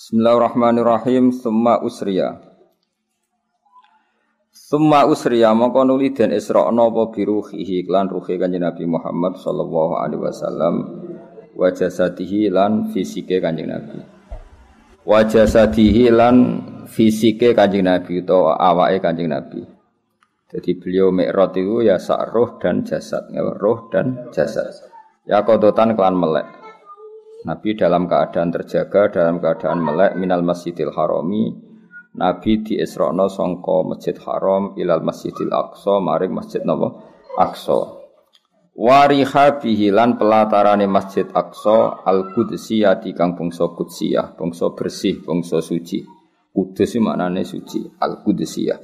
Bismillahirrahmanirrahim. Summa usriya. Summa usriya mongko nuli den Isra napa biruhihi lan ruhi Kanjeng Nabi Muhammad sallallahu alaihi wasallam wa jasadihi lan fisike Kanjeng Nabi. Wa jasadihi lan fisike Kanjeng Nabi utawa awake Kanjeng Nabi. Jadi beliau mi'raj itu ya sak roh dan jasad, ya, roh dan jasad. Ya kodotan kelan melek. Nabi dalam keadaan terjaga, dalam keadaan melek minal masjidil harami. Nabi di Isra'na songko masjid haram ilal masjidil aqsa maring masjid napa aqsa. Wariha bihilan pelatarane masjid aqsa al qudsiyati kang bangsa qudsiyah, bangsa bersih, bangsa suci. Kudus maknane suci, al qudsiyah.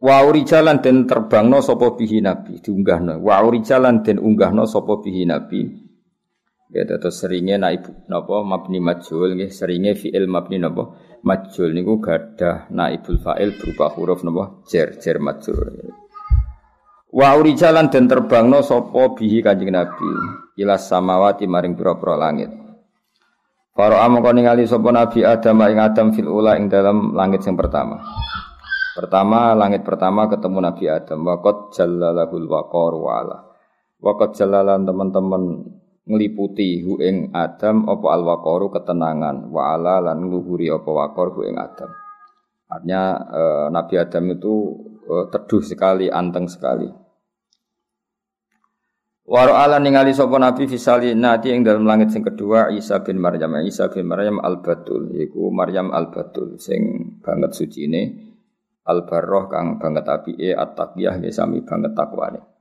Wa urijalan den terbangno sapa bihi nabi diunggahno. Wa urijalan den unggahno sapa bihi nabi Ya terus seringnya naib napa mabni majul nggih seringnya fi'il mabni napa majul niku gadah naibul fa'il berupa huruf napa jar jar majul. Wa urijalan den terbangno sapa bihi Kanjeng Nabi ila samawati maring pira-pira langit. Para amangka ningali sapa Nabi Adam ing Adam fil ula ing dalam langit yang pertama. Pertama langit pertama ketemu Nabi Adam waqad jallalahul waqar wa ala. Waqad jallalan teman-teman ngliputi hu ing Adam apa al-waqaru ketenangan wa ala lan ngluhuri apa waqar hu ing Adam. Artinya e, Nabi Adam itu e, teduh sekali, anteng sekali. Waro ala ningali sapa Nabi fisali nati ing dalam langit sing kedua Isa bin Maryam Isa bin Maryam al Batul yaiku Maryam al Batul sing banget suci ini al Barroh kang banget apike at-taqiyah sami banget takwane.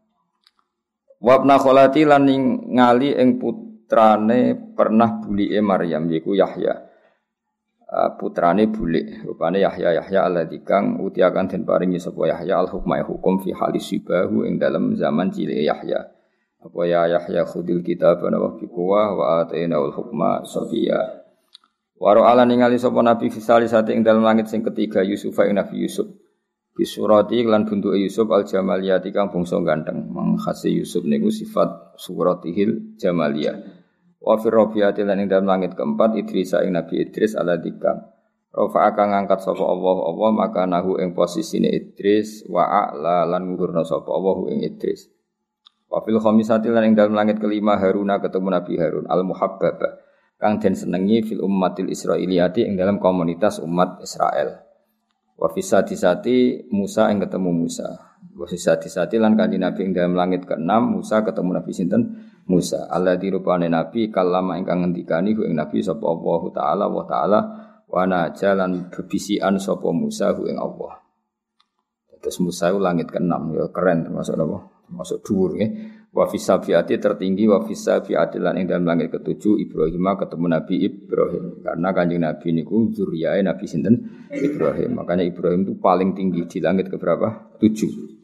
Wabna kholati lan ngali ing putrane pernah bulike Maryam yiku Yahya. Uh, putrane bulik rupane Yahya Yahya alladzi kang utiakan den paringi sapa Yahya al hukma hukum fi halis sibahu ing dalam zaman cilik Yahya. Apa ya Yahya khudil kitab wa fi quwah wa ataina al hukma safiya. Waro ala ningali sapa Nabi fisali sate ing dalam langit sing ketiga Yusuf ing Nabi Yusuf. Bisurati lan bentuke Yusuf al jamaliyati kang bangsa ganteng. Mangkhase Yusuf niku sifat suratihil jamaliyah. Wa fi rabiati lan ing dalam langit keempat Idris ing Nabi Idris ala dikam. Rafa akan ngangkat sapa Allah Allah maka nahu ing posisine Idris wa a'la lan ngurna sapa Allah ing Idris. Wa fil khamisati lan ing dalam langit kelima Haruna ketemu Nabi Harun al muhabbaba kang den senengi fil ummatil Israiliyati ing dalam komunitas umat Israel. Wa sati Musa yang ketemu Musa. Wa sati lan kanjeng Nabi ing dalam langit keenam Musa ketemu Nabi sinten Musa. Allah dirupane Nabi kalama ingkang ngendikani ku ing Nabi sapa Allah taala wa taala wa jalan bebisian sapa Musa ku ing Allah. Terus Musa itu langit keenam ya keren termasuk apa? Termasuk dhuwur ya. Wa fi sabiati tertinggi wa fi sabiati lan ing dalam langit ketujuh Ibrahim ketemu Nabi Ibrahim. Karena kanjeng Nabi niku zuriyae Nabi sinten Ibrahim. Makanya Ibrahim itu paling tinggi di langit ke berapa? Tujuh.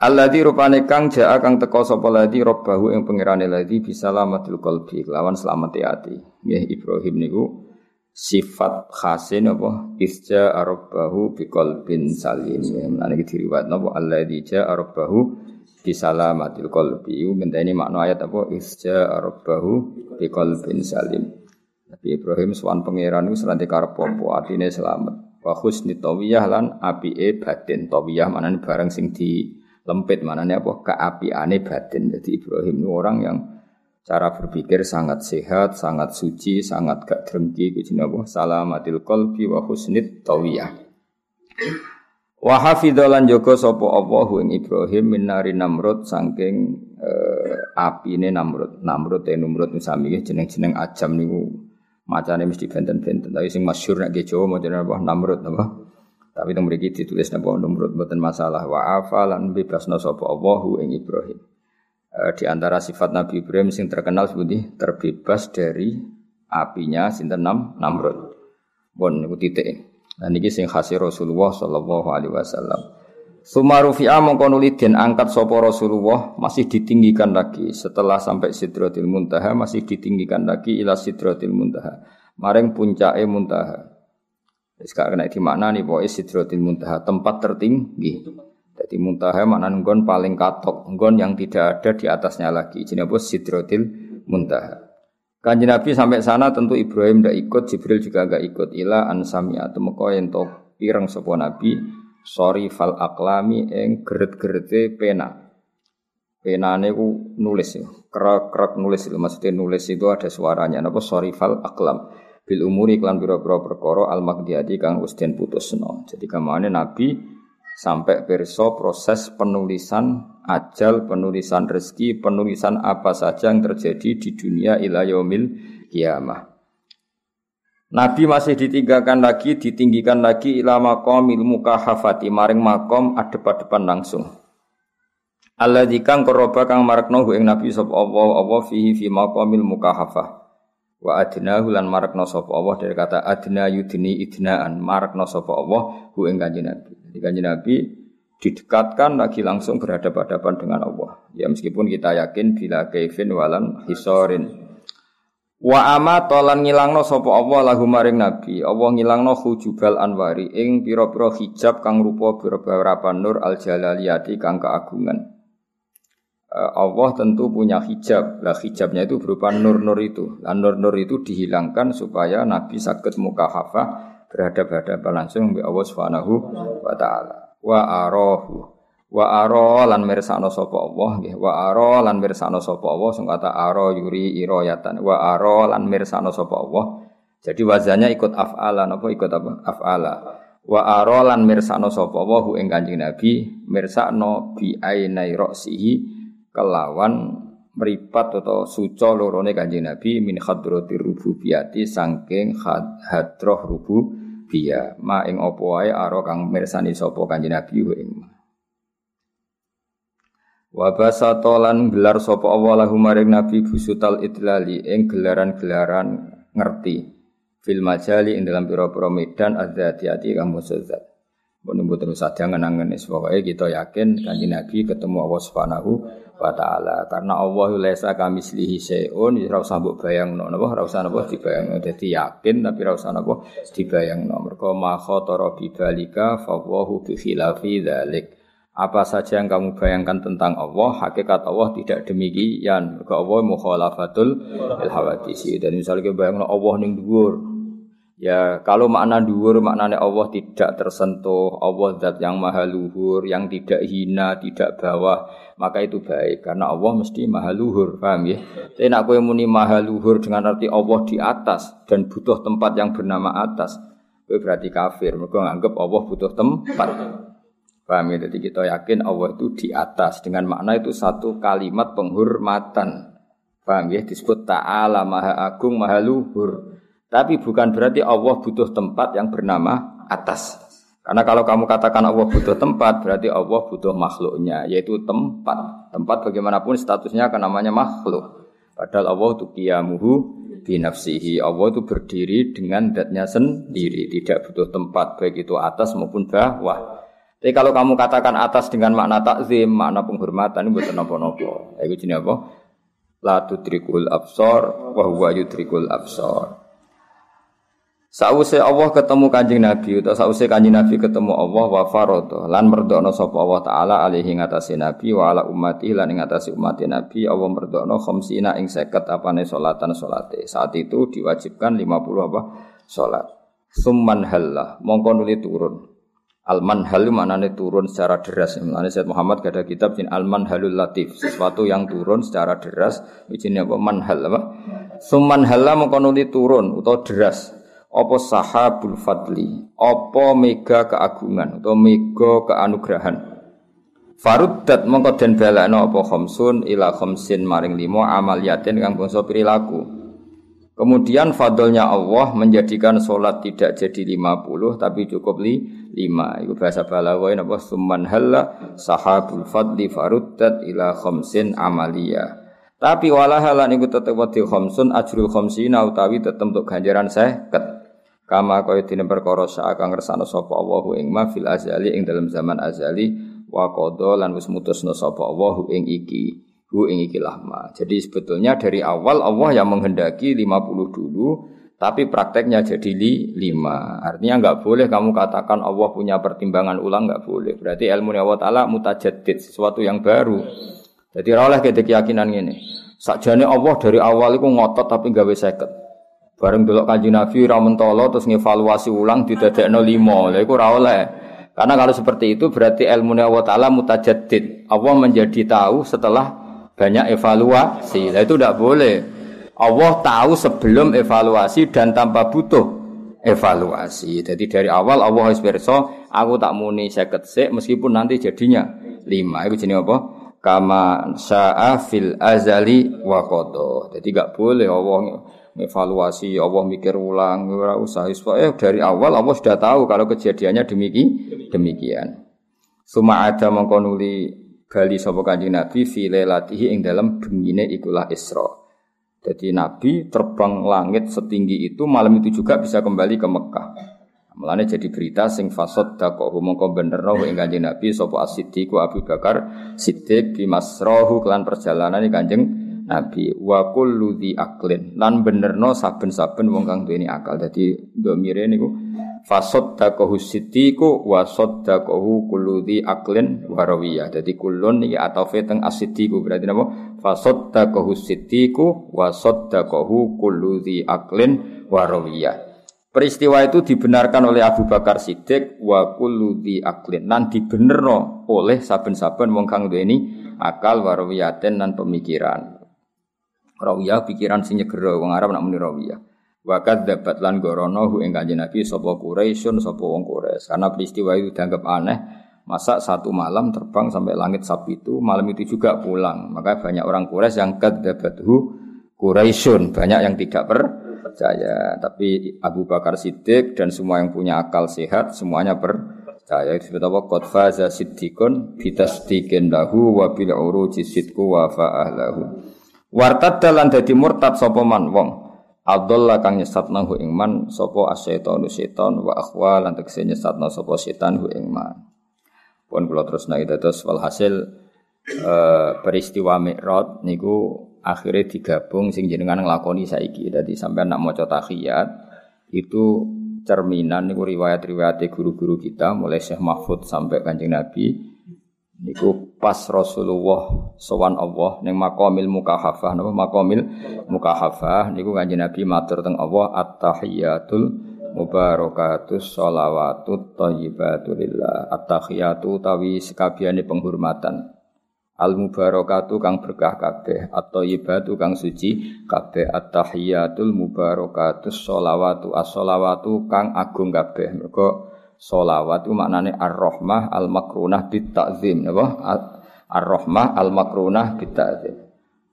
Alladzi rupane kang jaa kang teko sapa ladzi robbahu ing pangerane ladzi bisalamatil qalbi lawan selamat ati. Nggih Ibrahim niku sifat khasin apa isja rabbahu biqalbin salim. Nah iki diriwayat napa alladzi jaa rabbahu bisalamatil qalbi. Ngenteni makna ayat apa? Isja rabbahu bi qalbin salim. Nabi Ibrahim swan pangeran iku serante karep apa atine selamat. Wa husni tawiyah lan apike batin. Tawiyah manane barang sing di lempit manane apa? Keapiane batin. Jadi Ibrahim itu orang yang cara berpikir sangat sehat, sangat suci, sangat gak drengki. Kuwi apa? Salamatil qalbi wa husnit tawiyah. Wa hafidzalan jaga sapa Allah ing Ibrahim min nari Namrud saking uh, apine Namrud. Namrud te Namrud sami jeneng-jeneng ajam niku macane mesti benten-benten. Tapi sing masyhur nek Jawa jeneng apa Namrud apa. Tapi teng mriki ditulis napa Namrud mboten masalah. Wa afalan bebasna sapa Allah ing Ibrahim. Uh, di antara sifat Nabi Ibrahim sing terkenal seperti terbebas dari apinya sinten Nam Namrud. Bon niku titik. Nah niki sing khasi Rasulullah sallallahu alaihi wasallam. Sumarufi'a mongko nuli den angkat sapa Rasulullah masih ditinggikan lagi setelah sampai Sidratil Muntaha masih ditinggikan lagi ila Sidratil Muntaha. Maring puncake Muntaha. Wis gak kena dimaknani pokoke Sidratil Muntaha tempat tertinggi. Jadi Muntaha maknane nggon paling katok, nggon yang tidak ada di atasnya lagi. Jenenge apa Sidratil Muntaha. Kanji Nabi sampai sana tentu Ibrahim tidak ikut, Jibril juga nggak ikut. Ila ansami atau meko ento pireng sapa Nabi sorry fal aklami eng geret-gerete pena. Penane ku nulis ya. Kerak-kerak nulis itu maksudnya nulis itu ada suaranya. Napa sorry fal aklam bil umuri klan biro-biro perkara al magdiati kang wis den putusno. Jadi kamane Nabi sampai perso proses penulisan ajal, penulisan rezeki, penulisan apa saja yang terjadi di dunia ilayomil kiamah. Nabi masih ditinggalkan lagi, ditinggikan lagi ilama komil mukahafati maring makom adep-adepan langsung. Allah dikang koroba kang marakno ing Nabi sop Allah Allah fihi fi maqamil mukahafah. Wa adna hulan marakno sop Allah dari kata adna yudni idnaan marakno sop Allah hu ing kanjeng Nabi. Jadi kanjeng Nabi didekatkan lagi langsung berhadapan-hadapan dengan Allah. Ya meskipun kita yakin bila kaifin walan hisorin. Wa ama tolan ngilangno sapa Allah lahu maring Nabi. Allah ngilangno hujubal anwari ing pira-pira hijab kang rupa beberapa nur al jalaliyati kang keagungan. Eh, Allah tentu punya hijab. Lah hijabnya itu berupa nur-nur itu. Lah nur-nur itu dihilangkan supaya Nabi sakit muka hafah berhadapan-hadapan langsung dengan Allah Subhanahu wa taala. Wa arahu. Wa ara lan mirsakno sapa Allah nggih. Wa ara lan mirsakno sapa Allah sing kata ara yuri irayatan wa ara lan mirsakno sapa Allah. Jadi wazannya ikut af'ala napa ikut apa? Af'ala. Wa ara lan mirsakno sapa Allah ing Kanjeng Nabi mirsakno bi ainai ra'sihi kelawan meripat atau suco lorone Kanjeng Nabi min hadratir rububiyati saking hadroh rubu biya ma ing apa wae aro kang mirsani sapa kanjeng Nabi wa ing Wa basata lan gelar sapa Allah maring Nabi busutal idlali ing gelaran-gelaran ngerti fil majali ing dalam pira-pira medan adzatiyati kang musazzat. Mbok terus saja ngenangen pokoke kita yakin kanjeng Nabi ketemu Allah Subhanahu wa taala. Karena Allah laisa kamislihi syai'un ya ora usah mbok bayangno napa? Ora usah napa dibayangno. Dadi yakin tapi ora usah napa dibayangno. Mergo ma khatara bi balika fa Allahu bi khilafi dzalik. Apa saja yang kamu bayangkan tentang Allah, hakikat Allah tidak demikian. Mergo Allah mukhalafatul ilhawadisi. Dan misalnya bayangkan Allah ning dhuwur, Ya kalau makna dhuwur maknanya Allah tidak tersentuh, Allah zat yang maha luhur, yang tidak hina, tidak bawah, maka itu baik karena Allah mesti maha luhur, paham ya? Tapi nak kowe muni maha luhur dengan arti Allah di atas dan butuh tempat yang bernama atas, kowe berarti kafir. Mereka nganggap Allah butuh tempat. Paham ya? Jadi kita yakin Allah itu di atas dengan makna itu satu kalimat penghormatan. Paham ya? Disebut ta'ala maha agung, maha luhur. Tapi bukan berarti Allah butuh tempat yang bernama atas. Karena kalau kamu katakan Allah butuh tempat, berarti Allah butuh makhluknya, yaitu tempat. Tempat bagaimanapun statusnya akan namanya makhluk. Padahal Allah itu kiamuhu binafsihi. Allah itu berdiri dengan datnya sendiri, tidak butuh tempat, baik itu atas maupun bawah. Tapi kalau kamu katakan atas dengan makna takzim, makna penghormatan, ini bukan nopo-nopo. Itu jenis apa? La tudrikul absor, wa huwa yudrikul absor. Sause Allah ketemu Kanjeng Nabi utawa sause Kanjeng Nabi ketemu Allah wa farada lan merdokno sapa Allah taala alaihi ngatasi Nabi wa ala ummati lan umat Nabi Allah merdokno khamsina ing 50 apane salatan salate. Saat itu diwajibkan 50 apa? salat. Summan halla mongko nuli turun. Al manhal maknane turun secara deras. Mulane Said Muhammad ada kitab jin Al manhalul latif, sesuatu yang turun secara deras. Ini apa manhal apa? Summan halla mongko nuli turun utawa deras apa sahabul fadli, apa mega keagungan atau mega keanugerahan. Faruddat mongko den balakno apa khamsun ila khamsin maring limo amaliyatin kang bangsa perilaku. Kemudian fadlnya Allah menjadikan sholat tidak jadi 50 tapi cukup li 5. Itu bahasa Balawain apa summan halla sahabul fadli faruddat ila khamsin amaliyah. Tapi walahalan iku tetep wadi khamsun ajrul khamsina utawi tetep untuk ganjaran seket. Kama kaya dene perkara sak ngersano sapa Allahu ing ma fil azali ing dalam zaman azali wa qada lan wis mutusna sapa Allahu ing iki. Hu ing iki lama. Jadi sebetulnya dari awal Allah yang menghendaki 50 dulu tapi prakteknya jadi li, lima. Artinya nggak boleh kamu katakan Allah punya pertimbangan ulang nggak boleh. Berarti ilmu Allah Taala mutajaddid sesuatu yang baru. Jadi oleh kita keyakinan ini. Sakjane Allah dari awal iku ngotot tapi gawe seket. Bareng delok Kanjeng Nabi ra terus ngevaluasi ulang didadekno 5. Lha iku ora oleh. Karena kalau seperti itu berarti ilmu Allah Ta'ala mutajaddid. Allah menjadi tahu setelah banyak evaluasi. Nah, itu tidak boleh. Allah tahu sebelum evaluasi dan tanpa butuh evaluasi. Jadi dari awal Allah harus berso, aku tak muni seket sek meskipun nanti jadinya lima. Itu jenis apa? Kama sa'a fil azali wa. Jadi gak boleh Allah evaluasi, Allah mikir ulang, ora usah. Eh dari awal Allah sudah tahu kalau kejadiannya demikian. demikian. Suma ada mengkonuli bali sapa Kanjeng Nabi fi lailatihi ing dalam bengine ikulah Isra. Jadi Nabi terbang langit setinggi itu malam itu juga bisa kembali ke Mekah. Mulane jadi berita sing fasad dako mongko bener roh ing Kanjeng Nabi sapa Abu Bakar Siddiq bi masrahu kelan perjalanan Kanjeng Nabi wa kullu dzi aklin lan benerno saben-saben wong kang duweni akal. Dadi domire niku fasaddaqahu siddiqu wa saddaqahu kullu dzi aqlin wa rawiyah. Dadi kulun iki atafe teng as-siddiqu berarti napa? Fasaddaqahu siddiqu wa saddaqahu kullu dzi aqlin wa rawiyah. Peristiwa itu dibenarkan oleh Abu Bakar Siddiq wa kullu dzi aqlin lan dibenerno oleh saben-saben wong kang duweni akal warawiyaten lan pemikiran. Rawiyah pikiran sing nyegera wong Arab nak muni rawiyah. Wakat dapat lan gorono hu ing kanjeng Nabi sapa Quraisyun sapa wong Quraisy. Karena peristiwa itu dianggap aneh, masa satu malam terbang sampai langit sapi itu, malam itu juga pulang. Maka banyak orang Quraisy yang hu Quraisyun, banyak yang tidak percaya. Tapi Abu Bakar Siddiq dan semua yang punya akal sehat semuanya percaya. Itu disebut apa? Qad faza siddiqun bitasdiqin lahu wa bil uruji wa. Wartad dalan dadi murtad sapa man wong Abdullah kang nyesatna hu ingman sopo asyaitonu setan wa akhwa lan tegese nyesatna sapa setan hu ingman. Pun kula terus naik terus walhasil uh, peristiwa Mi'raj niku akhirnya digabung sing jenengan nglakoni saiki. Dadi sampean nak maca tahiyat itu cerminan niku riwayat-riwayat guru-guru kita mulai Syekh Mahfud sampai Kanjeng Nabi Niku pas Rasulullah sowan Allah ning maqamil mukahafah napa maqamil mukahafah niku Kanjeng Nabi matur teng Allah at-tahiyatul mubarakatus sholawatut thayyibatu lillah. At-tahiyatu tawi sekabehane penghormatan. Al mubarakatu kang berkah kabeh at-thayyibatu kang suci kabeh at-tahiyatul mubarakatus sholawatu as-sholawatu kang agung kabeh. Mergo Solawat itu maknanya ar-rahmah al-makrunah bit-ta'zim. Ar-rahmah al-makrunah bit-ta'zim.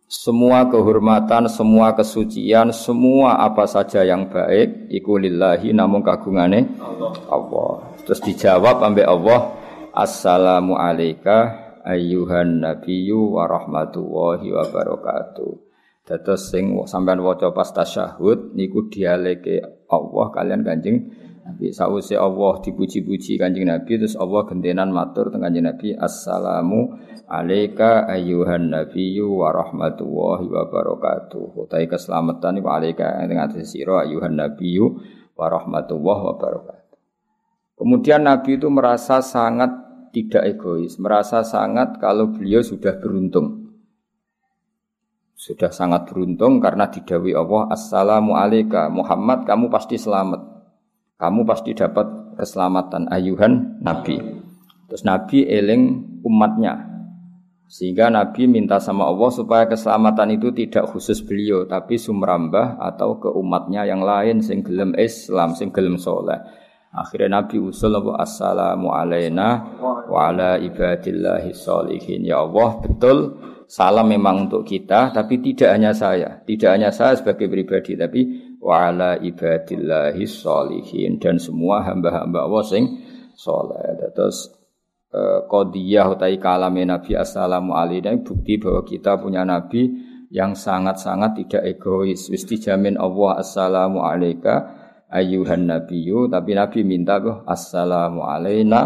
Semua kehormatan, semua kesucian, semua apa saja yang baik iku lillahi namun kagungane Allah. Allah. Terus dijawab ambek Allah, Assalamu alayka ayyuhan nabiyyu wa rahmatullahi wa barakatuh. Dados sing sampean waca pas tasyahud niku dialeke Allah kalian Kanjeng Nabi sause Allah dipuji-puji Kanjeng Nabi terus Allah gentenan matur teng Kanjeng Nabi assalamu alayka ayyuhan nabiyyu wa rahmatullahi wa barakatuh. Utai keselamatan iku alayka ing sira ayyuhan nabiyyu wa rahmatullahi wa barakatuh. Kemudian Nabi itu merasa sangat tidak egois, merasa sangat kalau beliau sudah beruntung. Sudah sangat beruntung karena didawi Allah Assalamu alayka Muhammad kamu pasti selamat kamu pasti dapat keselamatan ayuhan Nabi. Terus Nabi eling umatnya. Sehingga Nabi minta sama Allah supaya keselamatan itu tidak khusus beliau, tapi sumrambah atau ke umatnya yang lain sing gelem Islam, sing gelem soleh. Akhirnya Nabi usul apa assalamu alaina wa ala ibadillahi sholihin. Ya Allah, betul salam memang untuk kita, tapi tidak hanya saya, tidak hanya saya sebagai pribadi, tapi wa ibadillahi sholihin dan semua hamba-hamba Allah sing soleh. Terus eh, qadiyah utai kalame Nabi assalamu bukti bahwa kita punya nabi yang sangat-sangat tidak egois. Wis dijamin Allah assalamu alaika ayyuhan nabiyyu tapi Nabi minta bahwa assalamu alaina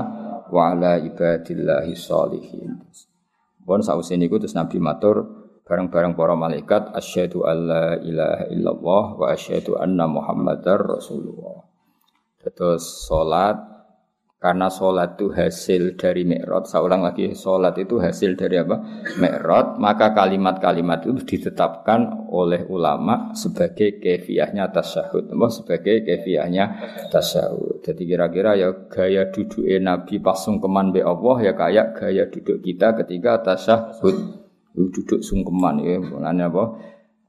wa ala ibadillahi sholihin. Bon sausen niku terus Nabi matur bareng-bareng para malaikat asyhadu alla ilaha illallah wa asyhadu anna muhammadar rasulullah. Terus salat Karena sholat itu hasil dari mi'rad. Saya ulang lagi, sholat itu hasil dari apa? Mi'rad. Maka kalimat-kalimat itu ditetapkan oleh ulama sebagai kefiahnya tasyahud. Sebagai kefiahnya tasyahud. Jadi kira-kira ya gaya duduk Nabi pas sungkeman be Allah ya kayak gaya duduk kita ketika tasyahud. Duduk sungkeman ya. Mulanya apa?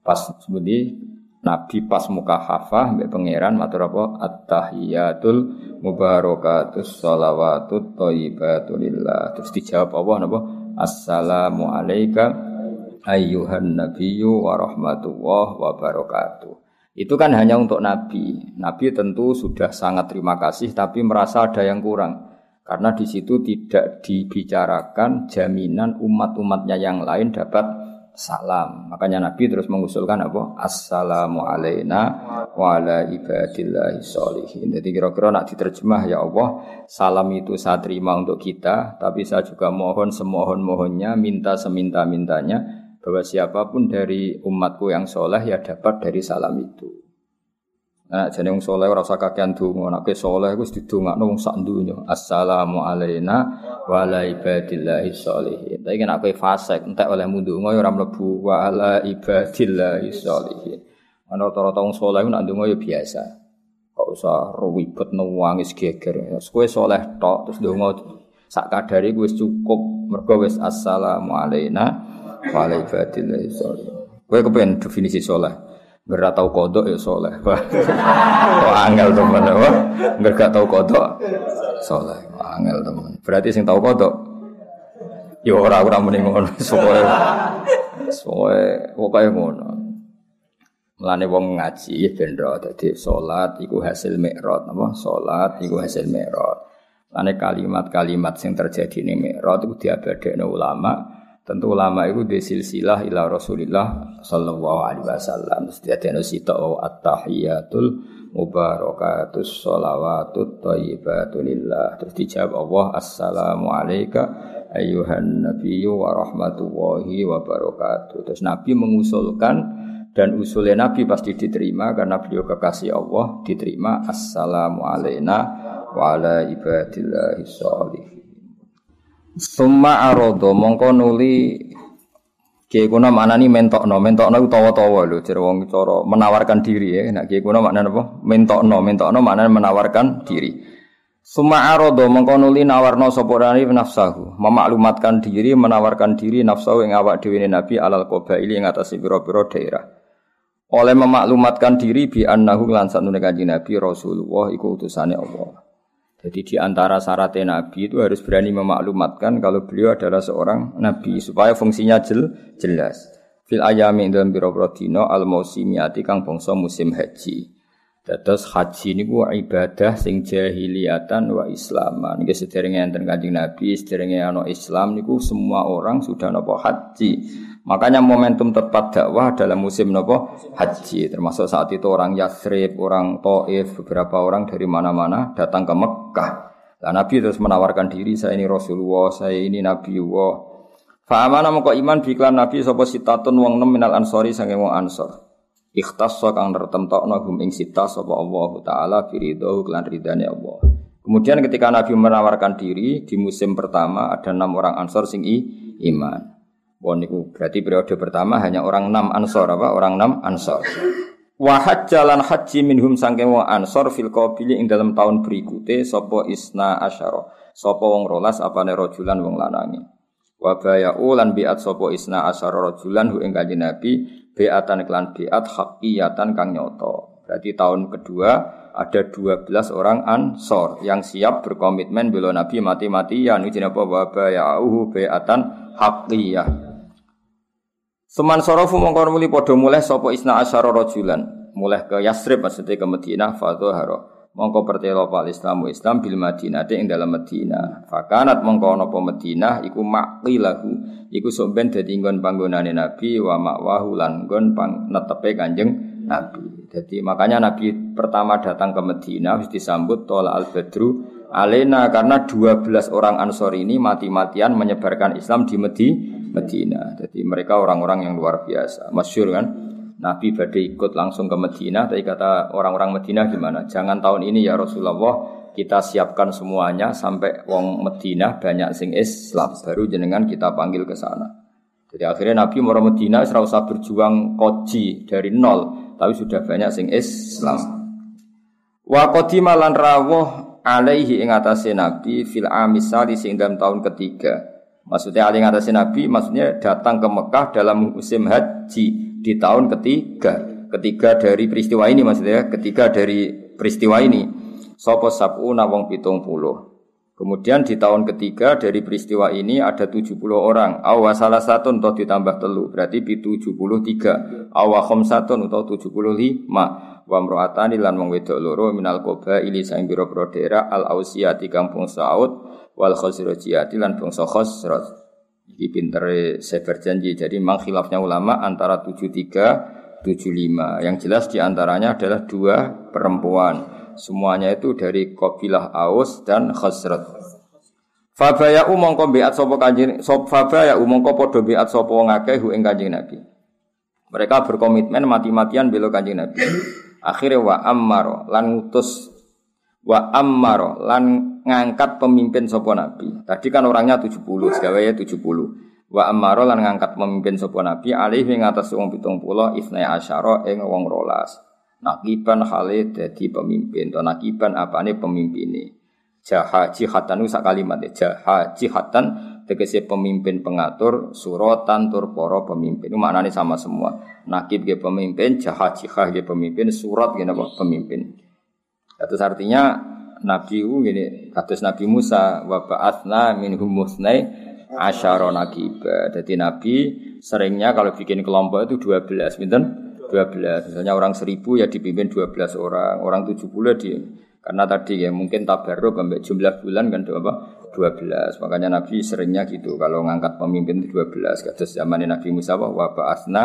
Pas seperti Nabi pas muka hafah mbek pangeran matur apa at-tahiyatul mubarakatus shalawatut thayyibatulillah. Terus dijawab Allah napa? Assalamu alayka ayyuhan nabiyyu wa rahmatullah wa barakatuh. Itu kan hanya untuk Nabi. Nabi tentu sudah sangat terima kasih tapi merasa ada yang kurang. Karena di situ tidak dibicarakan jaminan umat-umatnya yang lain dapat salam. Makanya Nabi terus mengusulkan apa? Assalamu alaina wa ala ibadillahi sholihin. Jadi kira-kira nak diterjemah ya Allah, salam itu saya terima untuk kita, tapi saya juga mohon semohon-mohonnya, minta seminta-mintanya bahwa siapa pun dari umatku yang soleh ya dapat dari salam itu. Nah, jadi wong soleh ora usah kakean donga. Nek ke soleh iku didongakno wong sak donya. Assalamu alayna wa ala ibadillahi sholihin. Tapi nek kowe fasik entek oleh ndonga ya ora mlebu wa ala ibadillahi sholihin. Ana rata-rata wong soleh nek ndonga ya biasa. Kok usah ribet nangis geger. Kowe soleh tok terus ndonga sak kadare wis cukup mergo wis assalamu alayna wa ala ibadillahi sholihin. Definisi soleh? Nggak tahu kodok ya soleh. Kok angel teman apa? Nggak tahu kodok soleh. Angel teman. Berarti sing tahu kodok. Ya ora ora muni ngono. Soe soe pokoke ngono. Mulane wong ngaji ben ro dadi salat iku hasil mikrot apa? Salat iku hasil mikrot. Mulane kalimat-kalimat sing terjadi ning mikrot iku diabadekno ulama Tentu ulama itu di silsilah ila Rasulillah sallallahu alaihi wasallam. Terus dia sita at-tahiyatul mubarakatus sholawatut thayyibatulillah. Terus dijawab Allah assalamu alayka ayyuhan nabiyyu wa rahmatullahi wa barakatuh. Terus Nabi mengusulkan dan usulnya Nabi pasti diterima karena beliau kekasih Allah diterima assalamu alayna wa ala ibadillahi sholihin. Summa arodo mongko nuli Kiai kuna maknani mentokno, mentokno utawa-tawa lho, jare wong cara menawarkan diri ya. Nek kiai kuna maknane apa? Mentokno, mentokno maknane menawarkan diri. Suma arodo mongko nuli nawarno sapa rani nafsahu, memaklumatkan diri, menawarkan diri nafsahu ing awak dhewe Nabi alal qabaili ing atas pira-pira daerah. Oleh memaklumatkan diri bi annahu lan satune kanjeng Nabi Rasulullah iku utusane Allah. Jadi di antara syarat Nabi itu harus berani memaklumatkan kalau beliau adalah seorang Nabi supaya fungsinya jel, jelas. Fil ayami dalam biro dino al mausimiati kang bangsa musim haji. Dados haji niku ibadah sing jahiliyatan wa islaman. Niki sederenge enten Kanjeng Nabi, sederenge ana Islam niku semua orang sudah napa haji. Makanya momentum tepat dakwah dalam musim nopo haji, termasuk saat itu orang Yathrib, orang Taif, beberapa orang dari mana-mana datang ke Mekah. Nah, Nabi terus menawarkan diri, saya ini Rasulullah, saya ini Nabi Allah. Fa'amana moko iman biklan Nabi sapa sitatun wong nem minal ansori sange wong ansor. Ikhtasso kang nertemtokno hum ing sita sapa Allah taala firidho klan ridane Allah. Kemudian ketika Nabi menawarkan diri di musim pertama ada enam orang ansor sing iman. Wah berarti periode pertama hanya orang enam ansor apa? Orang enam ansor. Wahad jalan haji minhum sangke wong ansor fil qabili ing dalam tahun berikutnya sopo isna asyara. Sopo wong rolas apane rojulan wong lanangi. Wa bayau lan biat sopo isna asyara rojulan hu ing kanjeng Nabi biatan iklan biat hakiyatan kang nyoto. Berarti tahun kedua ada 12 orang ansor yang siap berkomitmen bela Nabi mati-matian. Ini apa? Wa bayau biatan hakiyah Seman sorofu mongkon muli podo mulai sopo isna asyara rojulan mulai ke Yasrib maksudnya ke Madinah haro mongko pertelo pal Islamu Islam bil Madinah ing dalam Madinah fakanat mongko nopo Madinah iku maqilahu iku somben dadi nggon panggonane Nabi wa makwahu lan pang netepe Kanjeng Nabi. Jadi makanya Nabi pertama datang ke Madinah harus disambut tola al badru alena karena 12 orang Ansor ini mati-matian menyebarkan Islam di Madinah Medina. Jadi mereka orang-orang yang luar biasa. Masyur kan? Nabi badai ikut langsung ke Medina, tapi kata orang-orang Medina gimana? Jangan tahun ini ya Rasulullah, kita siapkan semuanya sampai wong Medina banyak sing Islam baru jenengan kita panggil ke sana. Jadi akhirnya Nabi mau Medina serasa usah berjuang koji dari nol, tapi sudah banyak sing Islam. Wa qadima lan rawuh alaihi ing Nabi fil amisali sing dalam tahun ketiga. Maksudnya alaihi atase Nabi maksudnya datang ke Mekah dalam musim haji di tahun ketiga. Ketiga dari peristiwa ini maksudnya ketiga dari peristiwa ini Sopo sabu nawong pitung puluh. Kemudian di tahun ketiga dari peristiwa ini ada 70 orang. Awa salah satu atau ditambah telu berarti di 73. Awa satu atau 75. Wa mro'atani lan wong wedok loro minal koba ili saing biro al ausiyati kampung Saud wal khosrojiyati lan bangsa khosroj. Iki pinter saya berjanji. Jadi memang khilafnya ulama antara 73 75. Yang jelas di antaranya adalah dua perempuan semuanya itu dari kabilah Aus dan Khazraj. Fabaya umongko biat sopo kanjeng sop fabaya umongko podo biat sopo wong akeh hu ing kanjeng Nabi. Mereka berkomitmen mati-matian bela kanjeng Nabi. Akhirnya wa ammaro lan ngutus wa ammaro lan ngangkat pemimpin sopo Nabi. Tadi kan orangnya 70, segawaya 70. Wa ammaro lan ngangkat pemimpin sopo Nabi alih ing atas wong 70 isnai asyara ing wong rolas. Nakiban hale dadi pemimpin. To nakiban apane pemimpine. Jaha jihatan sak kalimat ya. Jaha jihatan tegese pemimpin pengatur suratan tur para pemimpin. Itu maknanya sama semua. Nakib ge pemimpin, jaha jihah ge pemimpin, surat ge pemimpin. Itu artinya Nabi ini kados Nabi Musa wa ba'atsna minhum musnai asyara nakiba. Jadi Nabi seringnya kalau bikin kelompok itu 12 pinten 12. Misalnya orang 1000 ya dipimpin 12 orang, orang 70 di karena tadi ya mungkin tabarruk sampai jumlah bulan kan apa 12. Makanya Nabi seringnya gitu kalau ngangkat pemimpin itu 12. Kata zaman Nabi Musa wa ba'asna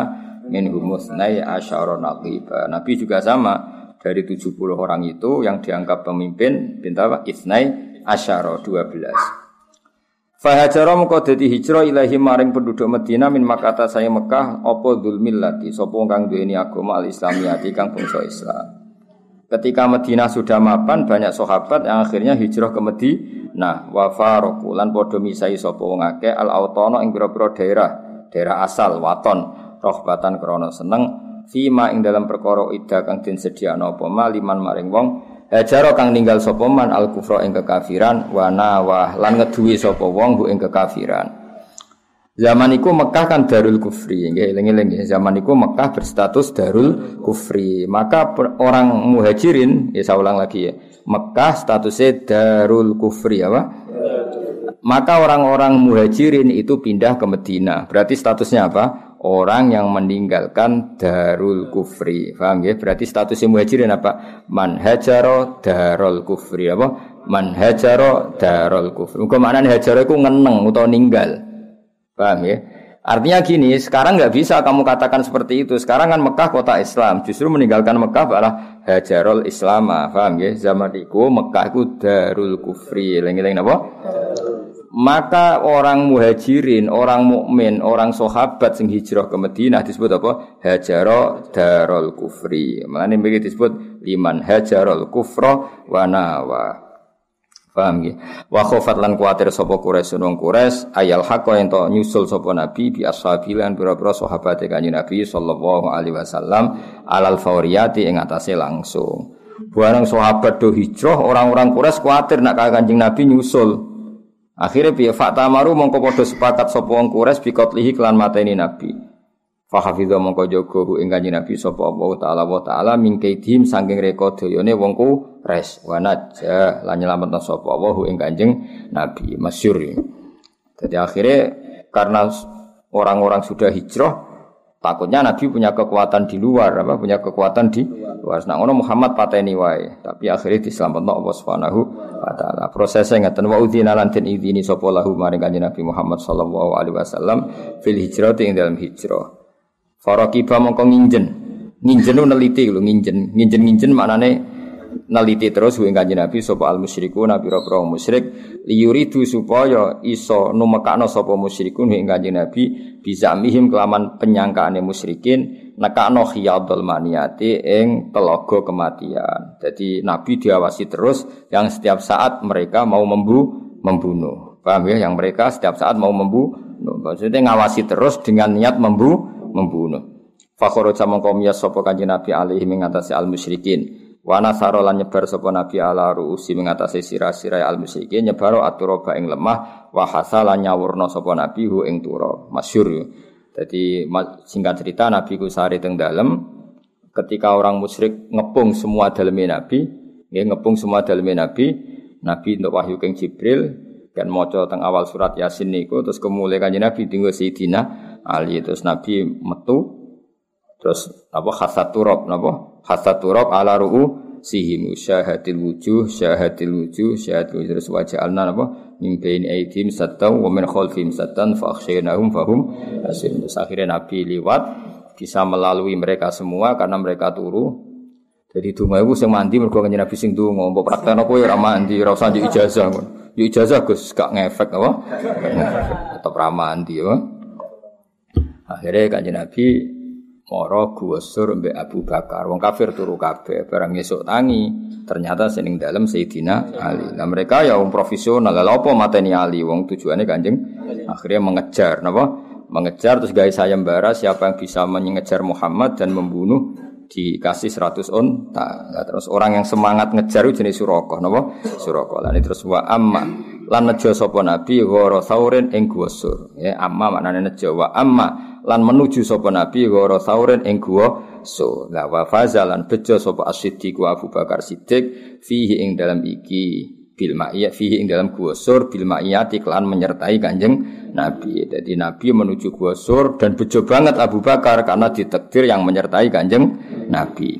min humusnai asyara naqiba. Nabi juga sama dari 70 orang itu yang dianggap pemimpin pinta apa? Isnai asyara 12. Fahajara muka dadi hijrah ilahi maring penduduk Medina min makata saya Mekah apa dzul millati sapa kang duweni agama al-islamiyati kang bangsa Islam. Ketika Medina sudah mapan banyak sahabat yang akhirnya hijrah ke Medina wa faroku lan padha misai sapa wong akeh al autono ing pira-pira daerah, daerah asal waton rohbatan krana seneng fima ing dalam perkara ida kang den sediakno apa maliman maring wong Hajaro kang ninggal sapa man al kufra ing kekafiran wa nawah lan ngeduwi sapa wong ing kekafiran. Zaman iku Mekah kan darul kufri, nggih eling-eling zaman iku Mekah berstatus darul kufri. Maka orang muhajirin, ya saya ulang lagi ya. Mekah statusnya darul kufri apa? Maka orang-orang muhajirin itu pindah ke Medina. Berarti statusnya apa? Orang yang meninggalkan darul kufri. Paham ya? Berarti statusnya muhajirin apa? Man hajaro darul kufri apa? Man hajaro darul kufri. Muga maknane hajaro iku ngeneng utawa ninggal. Paham ya? Artinya gini, sekarang nggak bisa kamu katakan seperti itu. Sekarang kan Mekah kota Islam, justru meninggalkan Mekah adalah hajarul Islam. Paham ya? Zaman itu Mekah itu darul kufri. Lengi-lengi apa? Maka orang muhajirin, orang mukmin, orang sahabat sing hijrah ke Madinah disebut apa? Hajaro darul kufri. Makanya begitu disebut liman hajarul kufra wa nawa. Paham ya? Wa khofat lan kuatir sapa Quraisy wong Quraisy ayal haqqo ento nyusul sapa Nabi bi ashabi lan pira-pira sahabate kanjeng Nabi sallallahu alaihi wasallam alal fauriyati ing atase langsung. Barang sahabat do hijrah orang-orang Quraisy kuatir nak kanjeng Nabi nyusul. Akhirnya piye fakta maru mongko padha sepakat sapa wong Quraisy bi qatlihi kelan mateni Nabi. Fa hafidha mongko jaga hu ing kanjeng Nabi sapa Allah taala wa taala mingkaidim saking reka dayane wong Quraisy wa najah lan nyelametna sapa Allah hu ing kanjeng Nabi masyhur. Jadi akhirnya karena orang-orang sudah hijrah takutnya Nabi punya kekuatan di luar apa punya kekuatan di luar. Nah, ngono Muhammad pateni wae, tapi akhirnya diselametno Allah Subhanahu wa taala. Prosesnya ngaten wa udzina lan den idini sapa lahu maring kanjeng Nabi Muhammad sallallahu alaihi wasallam fil hijrah ing dalam hijrah. Faraqiba mongko nginjen. Nginjen neliti lho nginjen. Nginjen-nginjen maknane neliti terus ing kanjeng Nabi sapa al musyrikun nabi pira musyrik liyuridu supaya iso numekakno sapa musyrikun ing kanjeng Nabi bisa mihim kelaman penyangkaane musyrikin nekakno khiyadul maniati ing telaga kematian. Jadi Nabi diawasi terus yang setiap saat mereka mau membu membunuh. Paham ya? Yang mereka setiap saat mau membunuh. Maksudnya ngawasi terus dengan niat membu membunuh. Fakhoroja mongko miyas sapa kanjeng Nabi alaihi mengatasi al musyrikin. Wa nasara lan nyebar sapa nabi ala ruusi mengatasi sirah-sirah al musyrikin nyebaro aturoba ing lemah wa hasala nyawurna sapa nabi hu ing turo masyhur. Jadi singkat cerita nabi ku sari teng dalem ketika orang musyrik ngepung semua daleme nabi, nggih ngepung semua daleme nabi, nabi untuk wahyu keng Jibril kan maca teng awal surat Yasin niku terus kemulai kanjeng Nabi tinggal Sayyidina Ali terus Nabi metu terus apa khasat turab napa hatta turab ala ru'u sihim syahadil wujuh syahadil wujuh syahadil wujuh. Terus waja'alna apa? Min baini aidim sattan wa min khalfihim sattan fa akhshaynahum fahum terus akhirnya Nabi liwat bisa melalui mereka semua karena mereka turu. Jadi donga iku sing mandi mergo kanjeng Nabi sing donga mbok praktekno kowe ora mandi ora usah ijazah ngono. Ijazah Gus gak ngefek apa? Tetep ra mandi apa? Akhirnya kanjeng Nabi Moro guwesur mbek Abu Bakar. Wong kafir turu kabeh, barang esuk tangi. Ternyata sening dalam Sayyidina Ali. Nah mereka ya wong profesional. Lalu apa mateni Ali? Wong tujuannya kanjeng akhirnya mengejar, napa? Mengejar terus guys sayembara siapa yang bisa mengejar Muhammad dan membunuh dikasih 100 unta. Nah, terus orang yang semangat ngejar itu jenis Surakoh, napa? Surakoh. Lan terus wa amma lan nejo sapa nabi ghara sauren ing guwasur. Ya amma maknane nejo wa amma lan menuju sapa nabi ghara sauren ing guwa so la wa fazalan bejo sapa as-siddiq wa Abu Bakar Siddiq fihi ing dalam iki bil ma'iyah fihi ing dalam gua sur bil ma'iyati kelan menyertai kanjeng Nabi. Jadi Nabi menuju gua sur dan bejo banget Abu Bakar karena ditakdir yang menyertai kanjeng Nabi.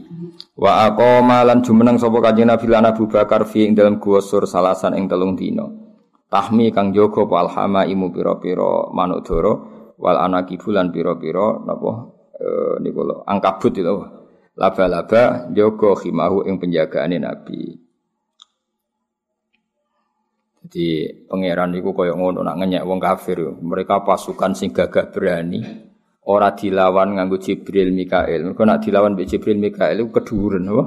Wa aqama lan jumeneng sapa kanjeng Nabi lan Abu Bakar fi ing dalam gua sur salasan ing telung dino. Tahmi kang jaga palhama imu pira-pira manuk dara wal anaki bulan piro-piro napa e, niku angkabut itu laba-laba jaga khimahu ing penjagaane nabi jadi pangeran niku kaya ngono nak ngenyek wong kafir mereka pasukan sing gagah berani ora dilawan nganggo Jibril Mikael. Mergo nak dilawan mbek Jibril Mikael iku keduren apa?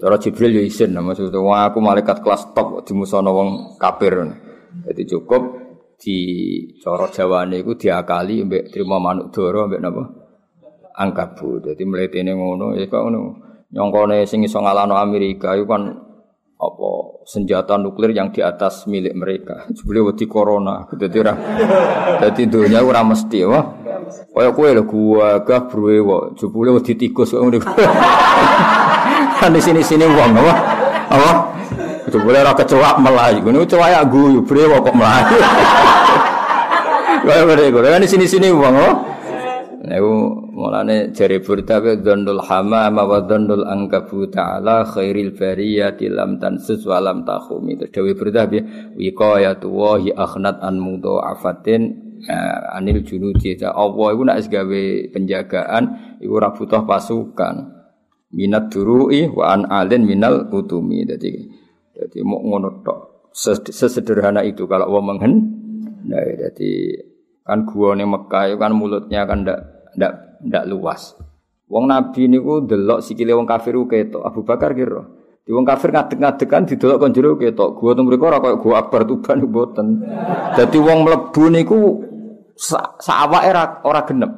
Cara Jibril ya isin maksudnya wah aku malaikat kelas top dimusono wong kafir. Jadi cukup di coro Jawane iku diakali mbek trimo manuk doro mbek napa? Angkabu. Dadi mletene ngono ya kok ngono. Nyongkone sing iso ngalano Amerika iku kan apa senjata nuklir yang di atas milik mereka. Jebule wedi corona. Dadi ora dadi dunya ora mesti wah. Kaya kowe lho gua gah bruwe kok jebule wedi tikus. Kan di sini-sini wong apa? Apa? Itu boleh ora kecoak melayu. Ini kecoak ya guyu, brewo kok melayu. Kaya ngene kok. Kan sini-sini wong oh. Niku mulane jari burda wa dzannul hamama wa dzannul angkabu ta'ala khairil bariyati lam tansus wa lam takhumi. Terus dewe burda bi wiqayatu wa hi akhnat an mudha'afatin eh, anil junudi. Allah iku nek gawe penjagaan iku ora butuh pasukan. Minat duru'i wa an alin minal utumi. Jadi jadi mau ngono tok. Sesederhana itu kalau wong menghen. Nah, jadi kan gua nih Mekah kan mulutnya kan ndak ndak ndak luas. Wong Nabi niku delok sikile wong kafir ku ketok. Abu Bakar kira. Di wong kafir ngadeg-ngadeg kan didelok kon jero ketok. Gua teng mriku ora koyo gua akbar tuban mboten. Dadi wong mlebu niku sawake ora ora genep.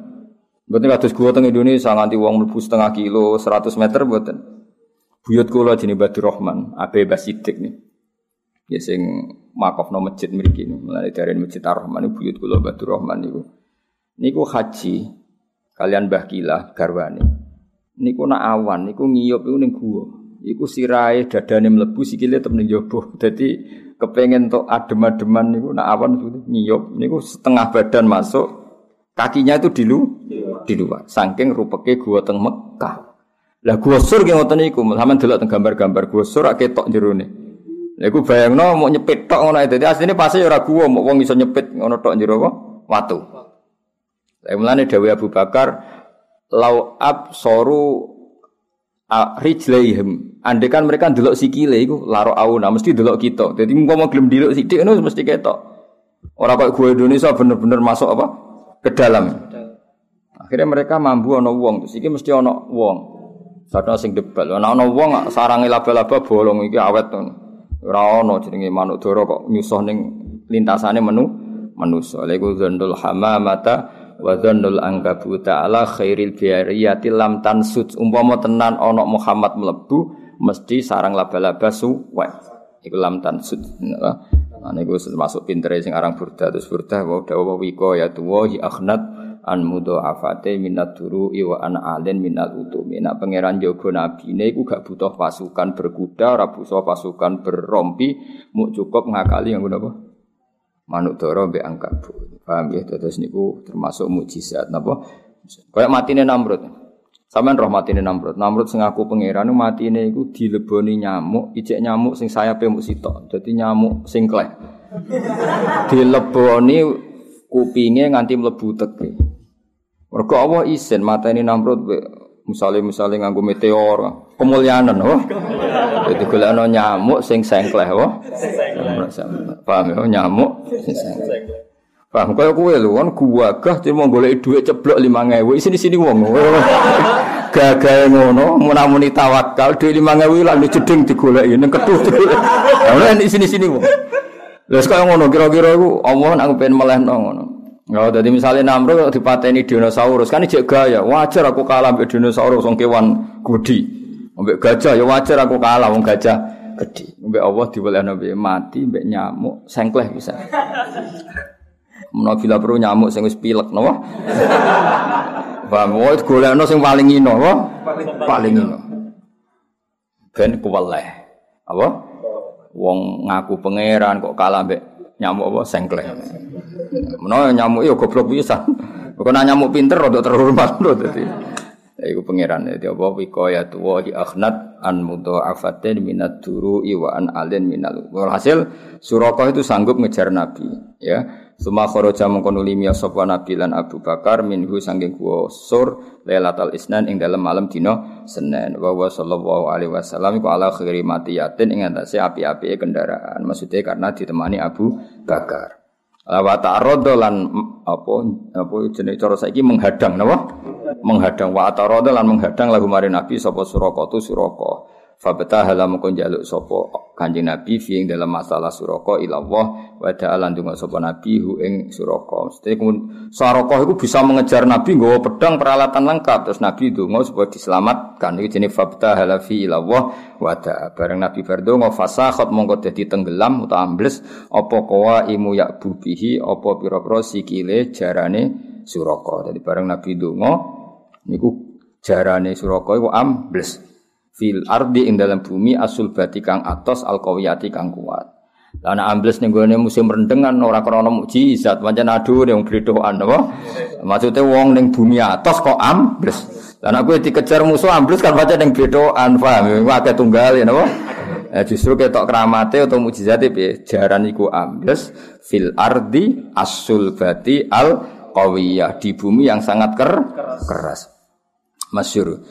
Mboten kados gua teng Indonesia nganti wong mlebu setengah kilo, 100 meter mboten. Buyut kula jenenge Badur Rahman, Abe Basidik nih. Ya sing makofno masjid mriki niku. Mulane dari Masjid Ar-Rahman niku buyut kula Badur Rahman niku. Niku haji kalian Mbah Kilah garwane. Niku nak awan niku ngiyup iku ning gua. Iku sirahe dadane mlebu sikile tem ning jaba. Dadi kepengen tok adem-ademan niku nak awan ngiyup niku setengah badan masuk kakinya itu di lu di luar. Saking rupeke gua teng Mekah. Lah gua sur ki ngoten niku, sampean delok teng gambar-gambar gua sur ak ketok jerone. Lha iku bayangno mau nyepit tok ngono dadi asline pasti ora gua mau wong iso nyepit ngono tok jero apa? Watu. Lah mulane dawuh Abu Bakar lau ab soru rijlaihim. Andai kan mereka delok sikile iku laro auna mesti delok kita. Jadi mau mau gelem delok sithik ngono mesti ketok. Ora kok gue Indonesia bener-bener masuk apa? Ke dalam. Akhirnya mereka mampu ono wong, terus iki mesti ono wong. Sadha sing debal. Ana ono wong sarange laba-laba bolong iki awet to. Ora ono jenenge manuk dara kok nyusuh ning lintasane menu manusa. Lha iku dzandul hamamata wa dzannul angkabuta ala khairil biariyati lam tansut umpama tenan ana Muhammad mlebu mesti sarang laba-laba suwe iku lam tansut nah niku termasuk pintere sing aran burda terus burda wa dawa wiko ya tuwa hi akhnat an afate minat duru iwa an alen minal utumi nak pangeran jaga nabine iku gak butuh pasukan berkuda ora butuh pasukan berrompi mu cukup ngakali yang apa manuk doro mbek bu. Paham ya? Terus niku termasuk mukjizat napa? Kayak matine Namrud. Sampeyan roh matine Namrud. Namrud sing aku pangeran matine iku dileboni nyamuk, ijek nyamuk sing sayape muk sitok. Dadi nyamuk sing klek. dileboni kupinge nganti mlebu teke. Mergo Allah isin mateni Namrud misalnya misalnya nganggo meteor. Kemuliaan oh. Jadi kalau nyamuk sing sengkleh oh. Paham ya nyamuk sing sengkleh. Paham kaya kue lu kan gua gah cuma golek duit ceblok lima ngewe sini sini wong gagal ngono munamuni tawakal ngewe lalu cedeng digolek ini ketuh. Nah ini sini sini wong Lalu sekarang ngono kira-kira aku Allah aku pengen meleh ngono. Oh, jadi misalnya Namrud dipateni dinosaurus kan ijek gaya. Wajar aku kalah mbek dinosaurus wong kewan gudi. Mbek gajah ya wajar aku kalah wong gajah gede. Mbek Allah diwelehno mbek mati mbek nyamuk sengkleh bisa. Menawa bila perlu nyamuk sing wis pilek napa? Paham, wae golekno sing paling ino, apa? Paling ino. Ben kuweleh. Apa? Wong ngaku pangeran kok kalah mbek nyamuk apa sengkleh. Menawa nyamuk yo goblok bisa. Bukan nyamuk pinter rada terhormat lho dadi. Ya iku pangeran dadi apa wikaya tuwa di akhnat an mudha'afatin minat duru iwa an alin minal. Hasil Suraka itu sanggup ngejar Nabi, ya. Suma kharaja mengkono limya sapa Nabi lan Abu Bakar minhu sangking kuwa sur Lailatul Isnan ing dalam malam dina Senin. Wa wa sallallahu alaihi wasallam iku ala khairi matiyatin ing atase api-api kendaraan. Maksudnya karena ditemani Abu Bakar. Wa ta'arada lan apa apa jenenge cara saiki menghadang napa? Menghadang wa ta'arada lan menghadang lagu mari Nabi sapa Suraka tu Suraka. Fabeta halam kon jaluk sopo kanjeng Nabi fi ing dalam masalah suraka ilallah wa ta'ala ndonga sapa Nabi hu ing suraka. Mesti suraka iku bisa mengejar Nabi nggawa pedang peralatan lengkap terus Nabi ndonga supaya diselamatkan. Iki jenenge fabeta halafi ilallah wa ta'a. Bareng Nabi berdonga fasakhat mongko dadi tenggelam utawa ambles apa kawa imu yak bubihi apa pira-pira sikile jarane suraka. Jadi bareng Nabi ndonga niku jarane suraka iku ambles fil ardi ing dalam bumi asul bati kang atos al qawiyati kang kuat. Lah ana ambles ning gone musim rendengan ora krana mukjizat, pancen adu yang bledokan apa? Maksude wong ning bumi atos kok ambles. Nek kowe dikejar musuh ambles kan pancen ning bledokan, paham? Iku akeh tunggal ya napa? Eh, justru ketok keramate atau mukjizate piye? Jaran iku ambles fil ardi asul bati al qawiyah di bumi yang sangat ker keras. Masyur.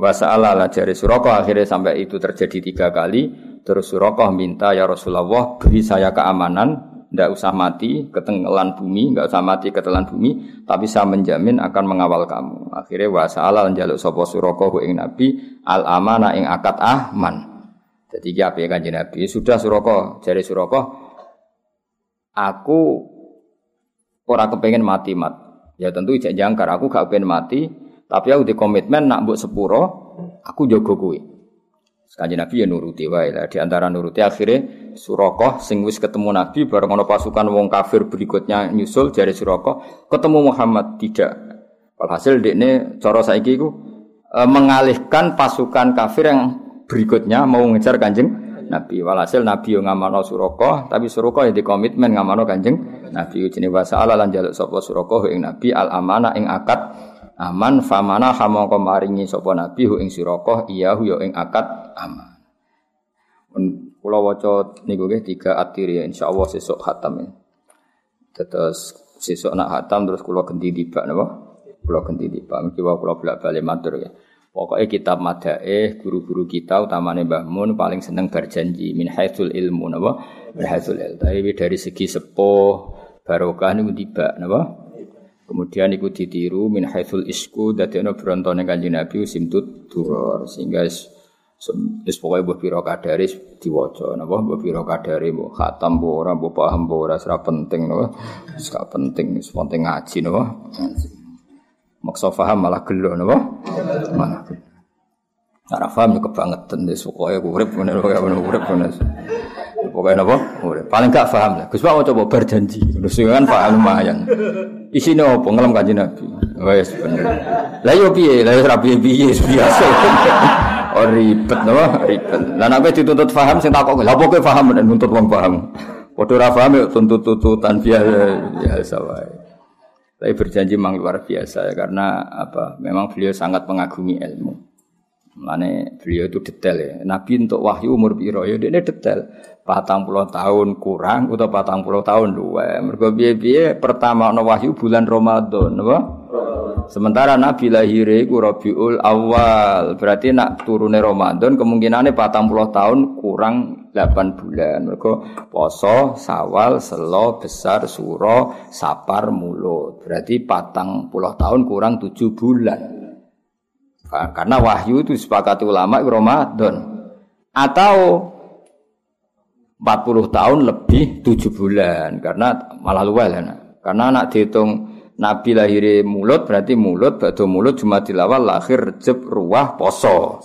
Wasa'ala lah jari Suraka akhirnya sampai itu terjadi tiga kali. Terus Suraka minta ya Rasulullah beri saya keamanan, tidak usah mati ketelan bumi, nggak usah mati ketelan bumi, tapi saya menjamin akan mengawal kamu. Akhirnya wasa'ala jaluk sopo Suraka ing Nabi al amana ing akad ahman. Jadi apa ya kanjeng Nabi? Sudah Suraka jari Suraka, aku ora kepengen mati mat. Ya tentu ijak jangkar, aku gak pengen mati, tapi aku di komitmen nak buat sepuro, aku jogo kuwi. Kanjeng Nabi ya nuruti wae lah. Di antara nuruti akhirnya Surakoh sing wis ketemu Nabi bareng ono pasukan wong kafir berikutnya nyusul jari Surakoh ketemu Muhammad tidak. Walhasil dekne cara saiki iku e, mengalihkan pasukan kafir yang berikutnya mau ngejar Kanjeng Nabi. Walhasil Nabi yang ngamano Surakoh, tapi Surakoh yang dikomitmen ngamano Kanjeng Nabi. Jenenge wasa Allah lan jaluk sapa Surakoh ing Nabi al amanah ing akad aman famana hamangka maringi sapa nabi hu ing iya hu ya ing akad aman kula waca niku nggih tiga atiri ya insyaallah sesuk khatam terus sesuk nak khatam terus kula ganti tiba napa kula ganti tiba mesti wae kula bolak-balik matur ya Pokoknya kitab madaeh guru-guru kita utamanya Mbah Mun paling seneng berjanji min haitsul ilmu napa? Min haitsul ilmu. Tapi dari segi sepuh barokah niku tiba napa? Kemudian ikut ditiru min haitsul isku dadekno brontone Kanjeng Nabi simtut duror sehingga Wis pokoke mbok pira kadare diwaca napa? Mbok pira kadare mbok khatam mbok ora paham mbok ora penting napa? Wis penting wis penting ngaji napa? Maksa paham malah gelo napa? Malah Ora paham yo kebangetan wis pokoke urip ngene kaya urip ngene Pokoknya napa? Paling gak paham lah. Gus Pak mau coba berjanji. Terus kan paham lumayan. Isine apa ngelem kanjeng Nabi. Wes bener. Lah yo piye? Lah yo ora piye-piye biasa. Oh ribet no, ribet. Lah nek dituntut paham sing takok, lha apa paham dan nuntut wong paham. Padha ora paham ya tuntut-tuntutan biasa biasa wae. Tapi berjanji memang luar biasa ya karena apa? Memang beliau sangat mengagumi ilmu. Mane beliau itu detail ya. Nabi untuk wahyu umur piro ya ini detail. Patang puluh tahun kurang atau patang puluh tahun dua. Mereka biaya pertama no wahyu bulan Ramadan, apa? Sementara Nabi lahir iku Rabiul Awal. Berarti nak turune Ramadan kemungkinannya patang puluh tahun kurang 8 bulan. Mereka poso, sawal, selo, besar, suro, sapar, mulut. Berarti patang puluh tahun kurang 7 bulan. Karena wahyu itu sepakati ulama Ramadan. Atau 40 tahun lebih 7 bulan. Karena malah luwel ya. Karena anak dihitung Nabi lahir mulut berarti mulut, batu mulut cuma dilawal lahir jeb ruah poso.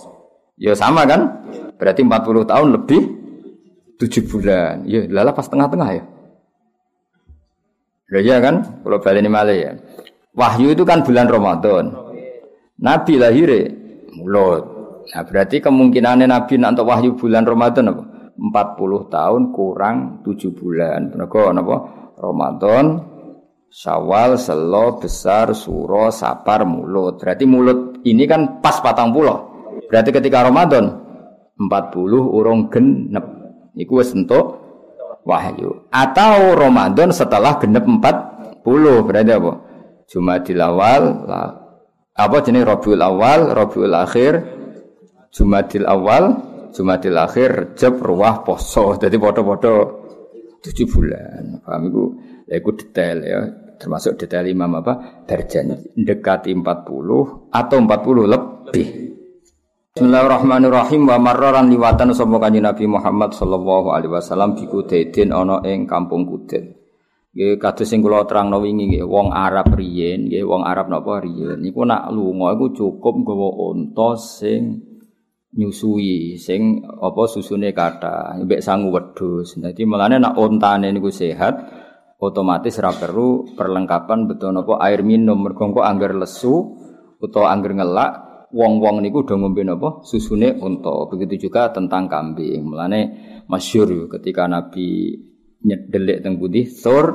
Ya sama kan? Berarti 40 tahun lebih 7 bulan. Ya lala pas tengah-tengah ya. Ya iya kan? Kalau balik ini malah ya. Wahyu itu kan bulan Ramadan. Nabi lahir mulut. Nah, berarti kemungkinannya Nabi nanti wahyu bulan Ramadan apa? 40 tahun kurang 7 bulan. Kenapa? Napa? Ramadan Syawal, Selo, Besar, Suro, Sapar, Mulut. Berarti mulut ini kan pas patang pulau. Berarti ketika Ramadan 40 urung genep. Iku wis entuk wahyu. Atau Ramadan setelah genep 40 berarti apa? Jumadil awal. Apa jenis Rabiul awal, Rabiul akhir, Jumadil awal, Jumadil akhir, Rejab, Ruah, Poso. Jadi foto-foto tujuh bulan. Paham iku? Ya iku detail ya termasuk detail imam apa berjanji dekati 40 atau 40 lebih Bismillahirrahmanirrahim wa marraran liwatan sapa kanjeng Nabi Muhammad sallallahu alaihi wasallam di Kudaidin ana ing kampung Kudaid. Nggih kados sing kula terangno wingi nggih wong Arab riyen nggih wong Arab napa riyen. Niku nak lunga iku cukup nggawa unta sing nyusui sing apa susune kata mbek sangu wedhus. Dadi melane nak untane niku sehat otomatis ra perlu perlengkapan betul nopo air minum. Mergo engko angger lesu utawa angger ngelak wong-wong niku udah ngombe napa? Susune unta. Begitu juga tentang kambing. Mulane masyhur ketika Nabi nyedelik teng putih Thor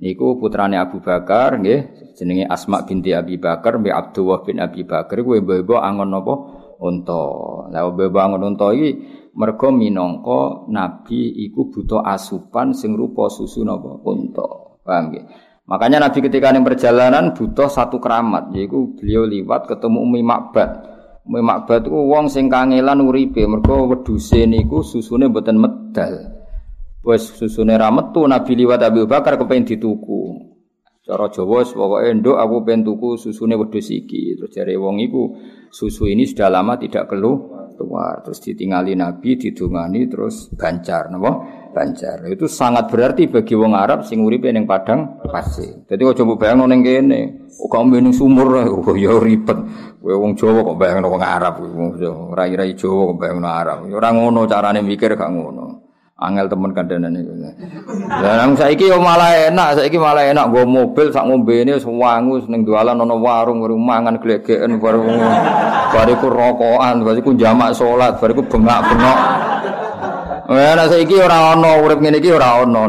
niku putrane Abu Bakar nggih jenenge Asma binti Abi Bakar mbek Abdullah bin Abi Bakar kuwi mbok angon napa unta. Lah mbok angon unta iki mergo minangka nabi iku butuh asupan sing rupa susu napa? Unta. Paham nggih? Makanya nabi ketika ning perjalanan butuh satu keramat yaiku beliau liwat ketemu Umi Makbad. Umi Makbad itu wong sing kangelan uripe mergo wedhuse niku susune mboten medal wis susune ra metu nabi liwat Abu Bakar kepengin dituku. Cara Jawa pokoke nduk aku pengen tuku susune wedhus iki. Terus jare wong iku susu ini sudah lama tidak keluar keluar. Terus ditinggali Nabi didungani terus bancar napa? Bancar. Itu sangat berarti bagi wong Arab sing uripe ning padang pasir. Dadi aja mbok bayangno ning kene. Kok kamu ning sumur oh ya ribet. Kowe wong Jawa kok bayangno wong Arab. Ora ira Jawa kok bayangno Arab. Ora ngono carane mikir gak ngono Angel temen kandanan itu. Lah nang saiki malah enak, saiki malah enak nggo mobil sak ngombene sewangu ning dalan ana warung warung mangan glegeken baru bariku rokokan, bariku jamak salat, bariku bengak-bengok. Wah, nek saiki ora ana urip ngene iki ora no.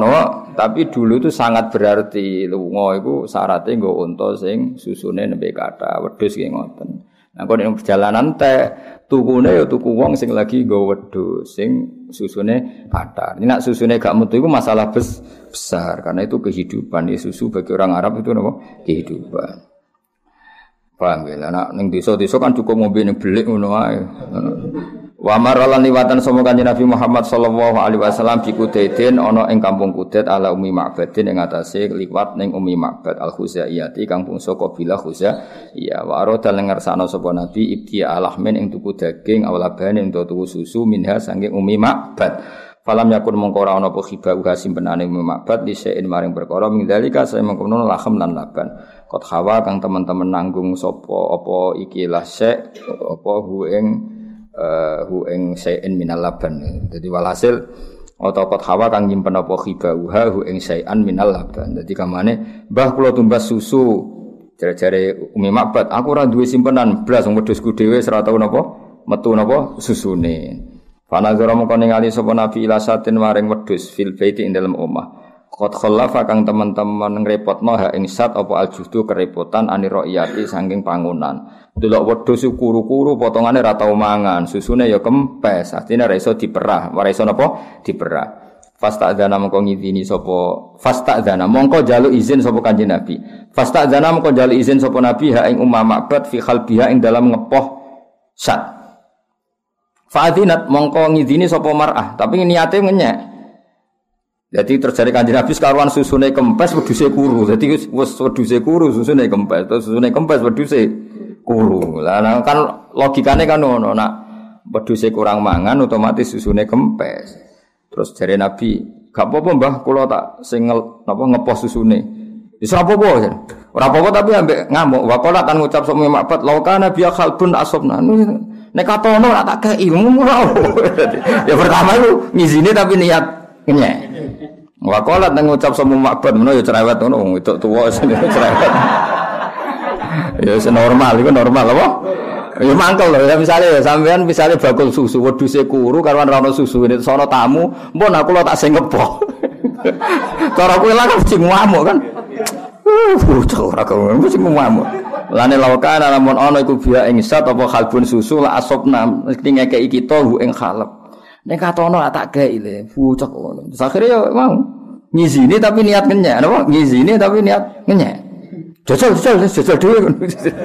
Tapi dulu itu sangat berarti lunga iku syaratnya nggo unta sing susune nembe kata, wedhus ki ngoten. Nah, kok ning perjalanan teh tukune ya tuku wong sing lagi nggo wedhus sing susune patar. Ini nak susune gak mutu itu masalah bes, besar karena itu kehidupan ya susu bagi orang Arab itu apa? Kehidupan. Paham ya? Nah, ning desa-desa kan cukup mobil ning belik ngono ae. Wa maralan liwatan sama kanjeng Nabi Muhammad sallallahu alaihi wasallam di Kudaidin ana ing kampung Kudaid ala Umi Ma'badin ing atase liwat ning Umi Ma'bad al Khuzaiyati kampung saka bila Iya wa arada lengersano sapa Nabi ibti alahmin ing tuku daging awlaban ing tuku susu minha sange Umi Ma'bad. Falam yakun mongko ora ana apa khiba uga simpenane Umi Ma'bad di sein maring perkara ming dalika saya mengkono lahem lan laban. Kot hawa kang teman-teman nanggung sapa apa iki lah sek apa hu ing uh, hu ing sayin minal laban. Jadi walhasil atau kot hawa kang nyimpen apa uha hu ing sayan minal laban. Jadi kamane mbah kula tumbas susu jare-jare Umi Makbat, aku ora duwe simpenan blas wong wedhusku dhewe ora tau napa metu napa susune. Fanazara mongko ningali sapa Nabi ila satin maring wedhus fil baiti ing omah. Kot khalafa kang teman-teman ngrepotno ha ing sat apa aljudu kerepotan ani roiyati saking pangunan. Delok wedhus kuru-kuru potongane ra tau mangan, susune ya kempes, artinya ra diperah, ora napa? Diperah. Fasta dana mongko ngidini sapa fasta dana mongko jalu izin sapa kanjeng Nabi. Fasta dana mongko jalu izin sapa Nabi ha ing ummah makbat fi khalbiha ing dalam ngepoh sat. Fa'adinat mongko ngidini sapa mar'ah, tapi niate ngenyek. Jadi terjadi kanjeng Nabi sekaruan susune kempes wedhuse kuru. Jadi wis wedhuse kuru susune kempes, terus susune kempes wedhuse kuru. Lah nah, kan logikane kan ngono, nak wedhuse kurang mangan otomatis susune kempes. Terus jare Nabi, gak apa-apa Mbah, kula tak sing napa ngepos susune. Wis ora apa-apa. Ora apa-apa tapi ambek ngamuk. Wa qala kan ngucap sok makbat, "Laukana biya khalbun asobna." Nek katono ora tak kei Ya pertama itu ngizini tapi niat kenyek. Wakolat nang ngucap sama makbat mana ya cerewet ngono itu tuwa sini cerewet. ya normal itu normal apa? Ya mangkel loh ya misalnya ya sampean misalnya bakul susu wedhuse kuru karwan ra susu ini sono tamu, mbon aku lo tak sing ngepo. Cara kowe lah mesti ngamuk kan. Uh, bocah ora kau mesti ngamuk. Lane lawakan lamun ana iku biya ing sat apa kalbun susu la asopna ngekeki kita hu ing khalep. Nek katono tak gawe le, bocah ngono. Akhire yo mau ngizini tapi niat ngenyek, napa? Ngizini tapi niat ngenyek. Jajal, jajal, jajal dhewe.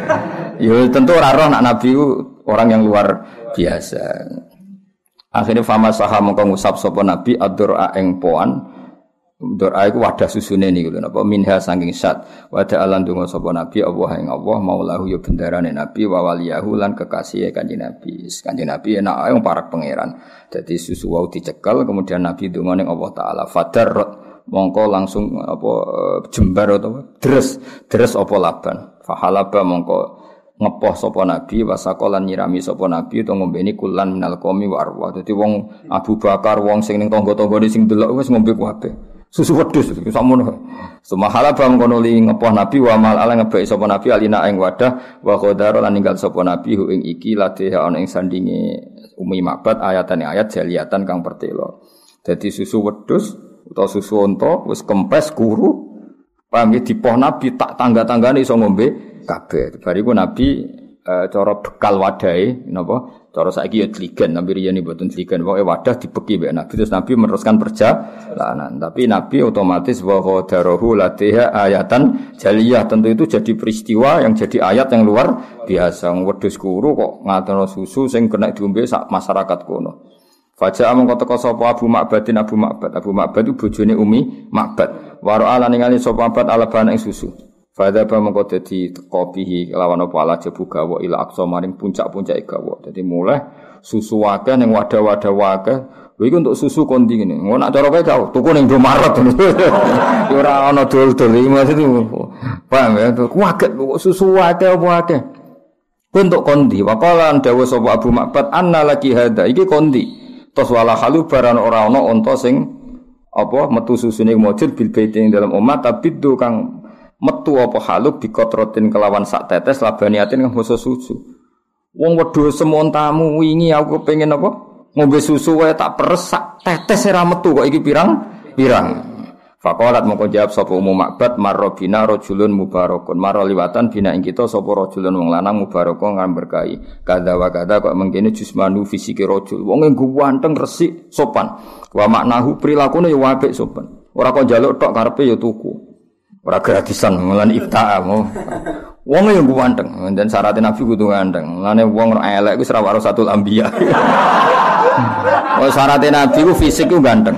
yo tentu ora roh nak nabi orang yang luar biasa. Akhirnya fama saham mongko sapa nabi adur ing poan Doa iku wadah susune niku lho napa? Minha saking sat. Wadah alan donga sapa nabi Allah ing Allah maulahu ya bendarane nabi wa waliyahu lan kekasih kanjeng nabi. Kanjeng nabi enak ae para pangeran. Dadi susu wau dicekel kemudian nabi donga ning Allah taala fadar mongko langsung apa eh, jembar atau deres. Deres apa laban? Fahalaba mongko ngepoh sapa nabi wasakolan nyirami sapa nabi to ngombeni kulan minal qomi wa dadi wong Abu Bakar wong sing ning tangga-tanggane sing delok wis ngombe kabeh susu wedhus sakmono. Sumahala bang kono li ngepoh nabi wa mal ala ngebek sapa nabi alina ing wadah wa qadara lan ninggal sapa nabi hu ing iki latih ana ing sandinge umi mabat ayatan ayat jaliatan kang pertelo. Dadi susu wedhus utawa susu unta wis kempes kuru paham ya dipoh nabi tak tangga-tanggane iso ngombe kabeh. Bariku nabi e, cara bekal wadai napa Cara saiki ya tligan, tapi riyen mboten tligan. Pokoke wadah dibeki mbek Nabi terus Nabi meneruskan perjalanan. Tapi Nabi otomatis wa qadarahu latiha ayatan jaliyah. Tentu itu jadi peristiwa yang jadi ayat yang luar biasa. Wedhus kuru kok ngatono susu sing kena diombe sak masyarakat kono. Fajar amang kota sapa Abu Ma'badin Abu Ma'bad. Abu Ma'bad itu bojone Umi Ma'bad. Waro ala ningali sapa Ma'bad ala ing susu. Fadha ba mengko dadi kopihi lawan apa ala jebu gawa ila maring puncak-puncak gawa. Dadi mulai susu wakeh ning wadah-wadah wakeh Lha untuk susu kondi ngene. Ngono nak cara kowe gak tuku ning Indomaret. Ya ora ana dol-dol iki maksud Paham ya? Susu wakeh apa wakeh. Kowe untuk kondi. Waqala dawa sapa Abu Ma'bad anna lagi hada. Iki kondi. Tos wala halu baran ora ana unta sing apa metu susune mujud bil baitin dalam umat tapi kang metu apa haluk bikotrotin kelawan sak tetes labaniatin kang basa susu. Wong wedho semontamu wingi aku pengen apa? Ngombe susu wae tak peres sak tetes ora metu kok iki pirang? Pirang. Fakolat mongko jawab sapa umum makbat marrobina rojulun mubarakun maro liwatan bina ing kita sapa rajulun wong lanang mubarakun ngan berkahi kada wa kada kok mengkene jusmanu fisike rajul wong nggo wanteng resik sopan wa maknahu prilakune ya apik sopan ora kok njaluk tok karepe ya tuku Ora gratisan mulan ibta'a mau. Wong yang ganteng dan syaratnya Nabi kudu ganteng. Lane wong elek iku ora satu ambiya. Oh syaratnya Nabi ku fisik ku ganteng.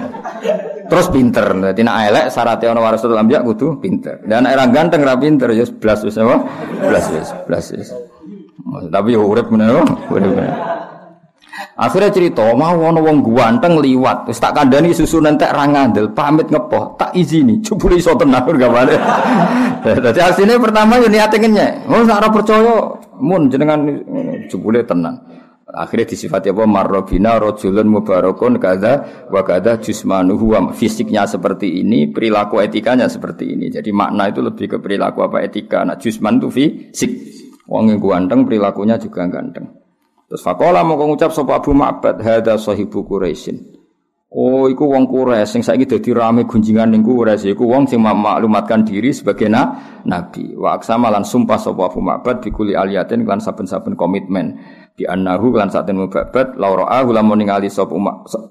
Terus pinter. Dadi nek elek syaratnya ana warasatul ambiya kudu pinter. Dan nek ganteng ra pinter ya blas wis apa? Blas wis, blas wis. Tapi yo urip meneh, urip meneh. Akhirnya cerita, mau ono wong ganteng liwat, wis tak kandhani susu entek ra ngandel, pamit ngepoh, tak izini, jebule iso tenan gamane. Dadi asline pertama yo niate ngenyek. Oh sak percaya mun jenengan jebule tenan. Akhirnya disifati apa? Marrobina rojulun mubarakun kada wa kada jusmanuhu. Fisiknya seperti ini perilaku etikanya seperti ini. Jadi makna itu lebih ke perilaku apa etika. Nah jusman itu fisik. Wong yang ganteng perilakunya juga ganteng Terus fakola mau ngucap sapa Abu Ma'bad hada sahibu Quraisyin. Oh, iku wong Quraisy sing saiki dadi rame gunjingan ning Quraisy iku wong sing maklumatkan diri sebagai na, nabi. Wa aksama lan sumpah sapa Abu Ma'bad bikuli aliyatin lan saben-saben komitmen di annahu lan saten mubabat laura'ahu lamun ningali sapa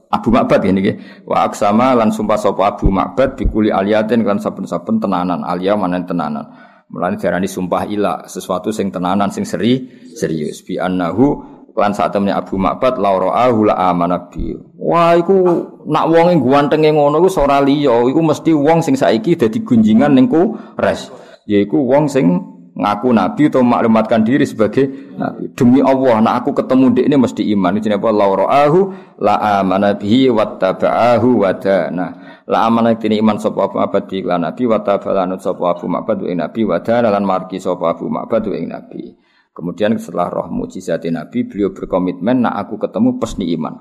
Abu Ma'bad ngene iki. Wa aksama lan sumpah sapa Abu Ma'bad bikuli aliyatin lan saben-saben tenanan alia manen tenanan. Mulane diarani sumpah ila sesuatu sing tenanan sing seri serius bi annahu lan saat temennya Abu Ma'bad lauro ahula amanabi. Wah, iku nak wonge guantenge ngono iku ora liya, iku mesti wong sing saiki dadi gunjingan ning res. Yaiku wong sing ngaku nabi atau maklumatkan diri sebagai nabi. Demi Allah, nak aku ketemu dek ini mesti iman. Ini apa? Lauro ahu la amana bihi wattaba'ahu wadana. La amana tini iman sapa Abu Ma'bad bi nabi wattabalanu sapa Abu Ma'bad nabi wadana lan marki sapa Abu Ma'bad nabi. Kemudian setelah roh mujizat Nabi, beliau berkomitmen, nak aku ketemu pesni iman.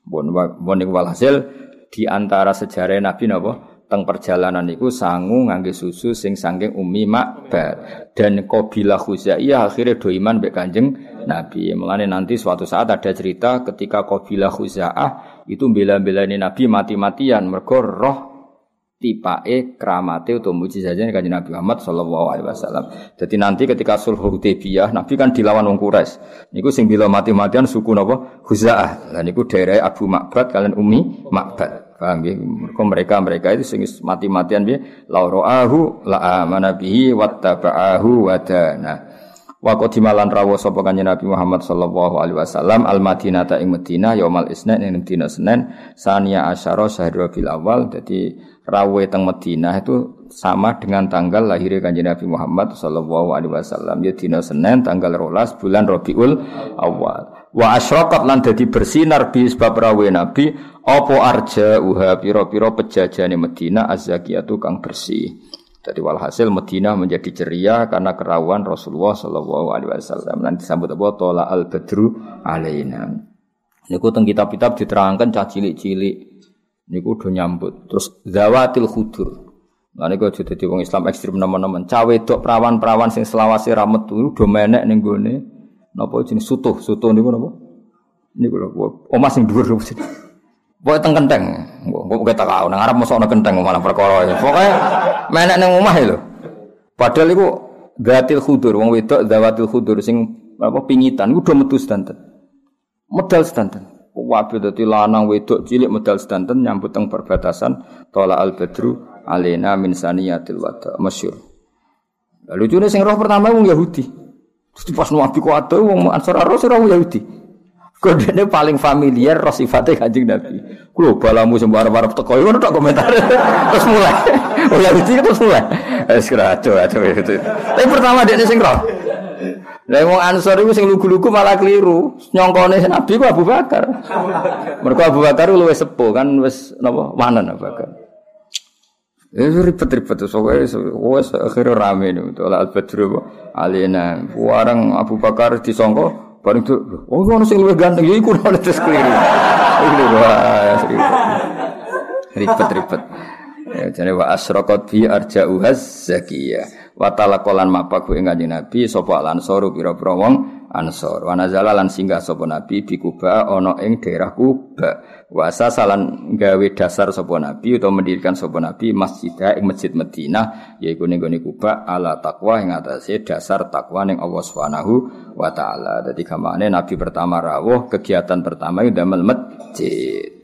Bon, walhasil di antara sejarah Nabi napa teng perjalanan itu sangu ngangge susu sing sangking umi makbar dan kabilah khuzaiyah akhirnya do iman Kanjeng Nabi. Mulane nanti suatu saat ada cerita ketika kabilah khuzaah itu bela-belani Nabi mati-matian mergo roh tipake kramate utawa mujizatnya kanjeng Nabi Muhammad sallallahu alaihi wasallam. Jadi nanti ketika sulh Hudaybiyah Nabi kan dilawan wong Quraisy. Niku sing bila mati-matian suku napa? Huzaah. Lah niku daerah Abu Makbad kalian Umi Makbad. Paham ya? Mereka mereka itu sing mati-matian piye? Lauroahu la amana bihi wattaba'ahu wadana. Wa qadimalan rawu sapa kanjeng Nabi Muhammad sallallahu alaihi wasallam al Madinah ta ing Madinah yaumal isnin ing Senin sania asyara syahrul awal dadi rawe teng Madinah itu sama dengan tanggal lahirnya kanjeng Nabi Muhammad sallallahu alaihi wasallam. Ya dina Senin tanggal rolas bulan Rabiul Awal. Wa asyraqat lan dadi bersinar bi sebab rawe Nabi apa arja uha pira-pira pejajane Madinah azzakiyatu kang bersih? Jadi walhasil Madinah menjadi ceria karena kerawan Rasulullah sallallahu alaihi wasallam. Dan disambut apa? Tola al badru alaina teng kitab-kitab diterangkan cah cilik-cilik niku udah nyambut. Terus zawatil khudur. Nah niku aja dadi wong Islam ekstrim nemen-nemen. Cawe dok perawan-perawan sing selawase ra metu udah menek ning gone napa jenis sutuh, sutuh niku napa? Niku lho omah sing dhuwur sih. Pokoke teng kenteng. Kok kita kau nang arep mosok kenteng malah perkara. Pokoke menek ning omah lho. Padahal iku zatil khudur wong wedok zawatil khudur sing apa pingitan udah metu sedanten. Medal sedanten. Wabe dadi lanang wedok cilik medal sedanten nyambut teng perbatasan tola al badru alena min saniyatil wada masyhur. Lalu lucunya sing roh pertama wong Yahudi. Terus pas nabi ku ado wong Arus roh Yahudi. Kodene paling familiar roh sifatnya kanjeng Nabi. Kulo balamu sing barep-barep teko ngono tok komentar. terus mulai. Oh Yahudi terus mulai. Wis kira aco aco itu. Tapi pertama dekne sing roh. Lah wong Ansor iku sing lugu-lugu malah keliru. Nyongkone Nabi ku Abu Bakar. Mergo Abu Bakar luwih sepuh kan wis napa wanen Abu Bakar. Eh ribet-ribet soalnya wes akhirnya rame nih untuk al badru alina warang Abu Bakar disongko bareng oh ngono sing luwih ganteng ya iku ora terus keliru. Ribet-ribet. Ya, jadi wa asraqat bi arja'uhaz zakiyah wa talaqalan mapaku ing kanjeng Nabi sapa Ansor pira-pira wong Ansor. Wa nazala lan singgah sapa Nabi di Kuba ana ing daerah Kuba. Wa sasalan gawe dasar sapa Nabi utawa mendirikan sapa Nabi masjid ing masjid Madinah yaiku ning gone Kuba ala takwa ing atase dasar takwa ning Allah Subhanahu wa taala. Dadi gamane Nabi pertama rawuh kegiatan pertama itu damel masjid